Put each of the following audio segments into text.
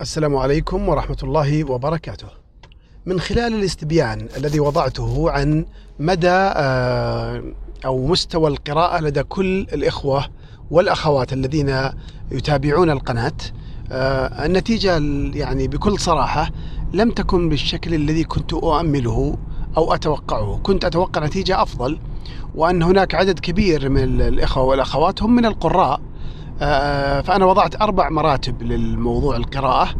السلام عليكم ورحمة الله وبركاته. من خلال الاستبيان الذي وضعته عن مدى آه، أو مستوى القراءة لدى كل الإخوة والأخوات الذين يتابعون القناة آه، النتيجة يعني بكل صراحة لم تكن بالشكل الذي كنت أؤمله أو أتوقعه كنت أتوقع نتيجة أفضل وأن هناك عدد كبير من الإخوة والأخوات هم من القراء فأنا وضعت أربع مراتب للموضوع القراءة.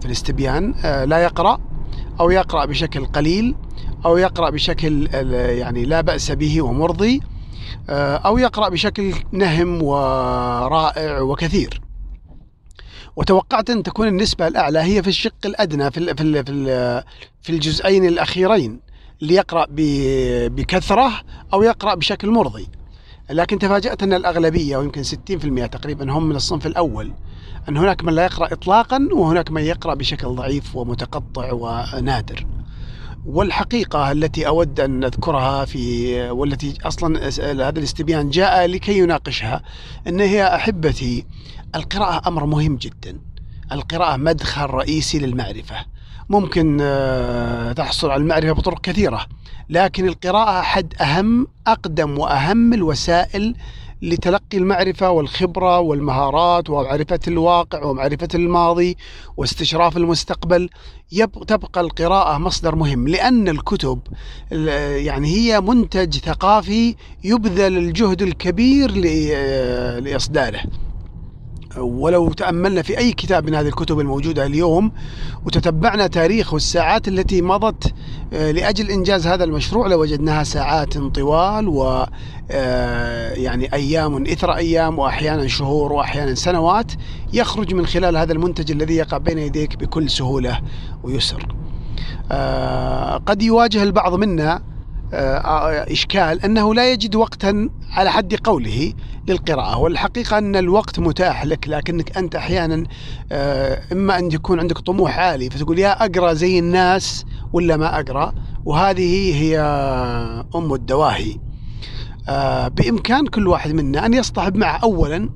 في الاستبيان آه، لا يقرأ أو يقرأ بشكل قليل أو يقرأ بشكل يعني لا بأس به ومرضي آه، أو يقرأ بشكل نهم ورائع وكثير. وتوقعت أن تكون النسبة الأعلى هي في الشق الأدنى في في في الجزئين الأخيرين اللي يقرأ بكثرة أو يقرأ بشكل مرضي. لكن تفاجأت أن الأغلبية ويمكن 60% تقريبا هم من الصنف الأول أن هناك من لا يقرأ إطلاقا وهناك من يقرأ بشكل ضعيف ومتقطع ونادر. والحقيقة التي أود أن أذكرها في والتي أصلا هذا الاستبيان جاء لكي يناقشها أن هي أحبتي القراءة أمر مهم جدا. القراءة مدخل رئيسي للمعرفة. ممكن آه، تحصل على المعرفة بطرق كثيرة لكن القراءة أحد أهم أقدم وأهم الوسائل لتلقي المعرفة والخبرة والمهارات ومعرفة الواقع ومعرفة الماضي واستشراف المستقبل. تبقى القراءة مصدر مهم لأن الكتب يعني هي منتج ثقافي يبذل الجهد الكبير آه، لإصداره. ولو تأملنا في أي كتاب من هذه الكتب الموجودة اليوم وتتبعنا تاريخ والساعات التي مضت آه، لأجل إنجاز هذا المشروع لوجدناها ساعات طوال و آه، يعني أيام إثر أيام وأحيانا شهور وأحيانا سنوات يخرج من خلال هذا المنتج الذي يقع بين يديك بكل سهولة ويسر. آه، قد يواجه البعض منا إشكال أنه لا يجد وقتا على حد قوله للقراءة والحقيقة أن الوقت متاح لك لكنك أنت أحيانا آه، إما أن يكون عندك طموح عالي فتقول يا أقرأ زي الناس ولا ما أقرأ؟ وهذه هي أم الدواهي. آه، بإمكان كل واحد منا أن يصطحب معه أولا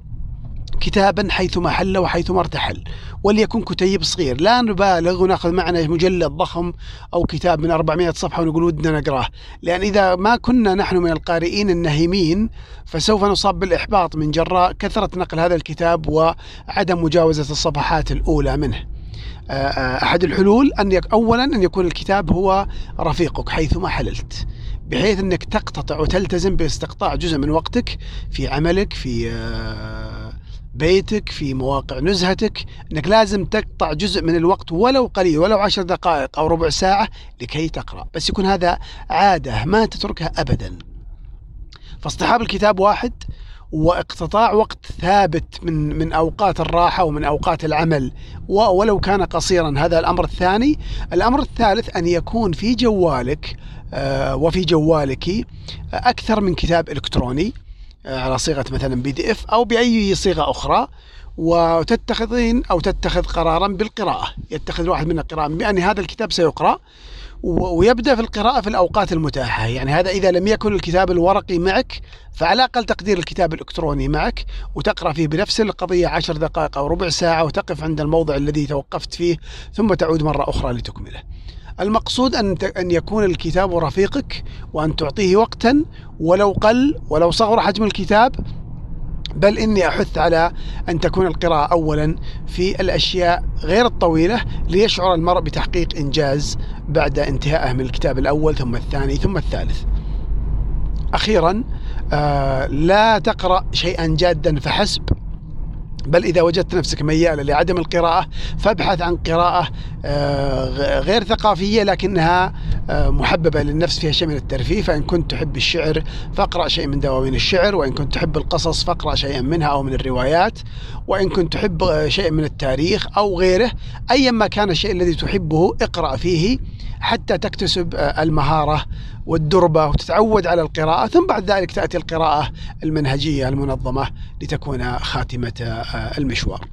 كتابا حيثما حل وحيثما ارتحل وليكن كتيب صغير. لا نبالغ ونأخذ معنا مجلد ضخم أو كتاب من 400 صفحة ونقول ودنا نقرأه. لأن إذا ما كنا نحن من القارئين النهيمين فسوف نصاب بالإحباط من جراء كثرة نقل هذا الكتاب وعدم مجاوزة الصفحات الأولى منه. آه، آه، أحد الحلول أن يك اولا أن يكون الكتاب هو رفيقك حيثما حللت بحيث أنك تقتطع وتلتزم باستقطاع جزء من وقتك في عملك في آه، بيتك في مواقع نزهتك إنك لازم تقطع جزء من الوقت ولو قليل ولو عشر دقائق أو ربع ساعة لكي تقرأ. بس يكون هذا عادة ما تتركها ابدا. فاصطحاب الكتاب واحد واقتطاع وقت ثابت من من أوقات الراحة ومن أوقات العمل. ولو كان قصيرا هذا الأمر الثاني، الأمر الثالث أن يكون في جوالك آه، وفي جوالك أكثر من كتاب إلكتروني. على صيغة مثلا بي دي اف أو بأي صيغة أخرى وتتخذين أو تتخذ قرارا بالقراءة. يتخذ الواحد منا قراءة بان هذا الكتاب سيقرأ ويبدأ في القراءة في الأوقات المتاحة. يعني هذا إذا لم يكن الكتاب الورقي معك فعلى أقل تقدير الكتاب الإلكتروني معك وتقرأ فيه بنفس القضية عشر دقائق أو ربع ساعة وتقف عند الموضع الذي توقفت فيه ثم تعود مرة أخرى لتكمله. المقصود أن أن يكون الكتاب رفيقك وأن تعطيه وقتا ولو قل ولو صغر حجم الكتاب. بل إني أحث على أن تكون القراءة أولا في الأشياء غير الطويلة ليشعر المرء بتحقيق إنجاز بعد انتهائه من الكتاب الأول ثم الثاني ثم الثالث. أخيرا آه لا تقرأ شيئا جادا فحسب. بل إذا وجدت نفسك ميالا لعدم القراءة فابحث عن قراءة آه، غير ثقافية لكنها آه، محببة للنفس فيها شيء من الترفيه. فإن كنت تحب الشعر فاقرأ شيء من دواوين الشعر وإن كنت تحب القصص فاقرأ شيئا منها أو من الروايات وإن كنت تحب آه، شيء من التاريخ أو غيره. أيا ما كان الشيء الذي تحبه اقرأ فيه. حتى تكتسب المهارة والدربة وتتعود على القراءة ثم بعد ذلك تأتي القراءة المنهجية المنظمة لتكون خاتمة المشوار.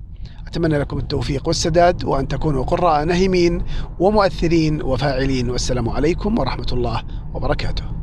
أتمنى لكم التوفيق والسداد وأن تكونوا قراء نهمين ومؤثرين وفاعلين والسلام عليكم ورحمة الله وبركاته.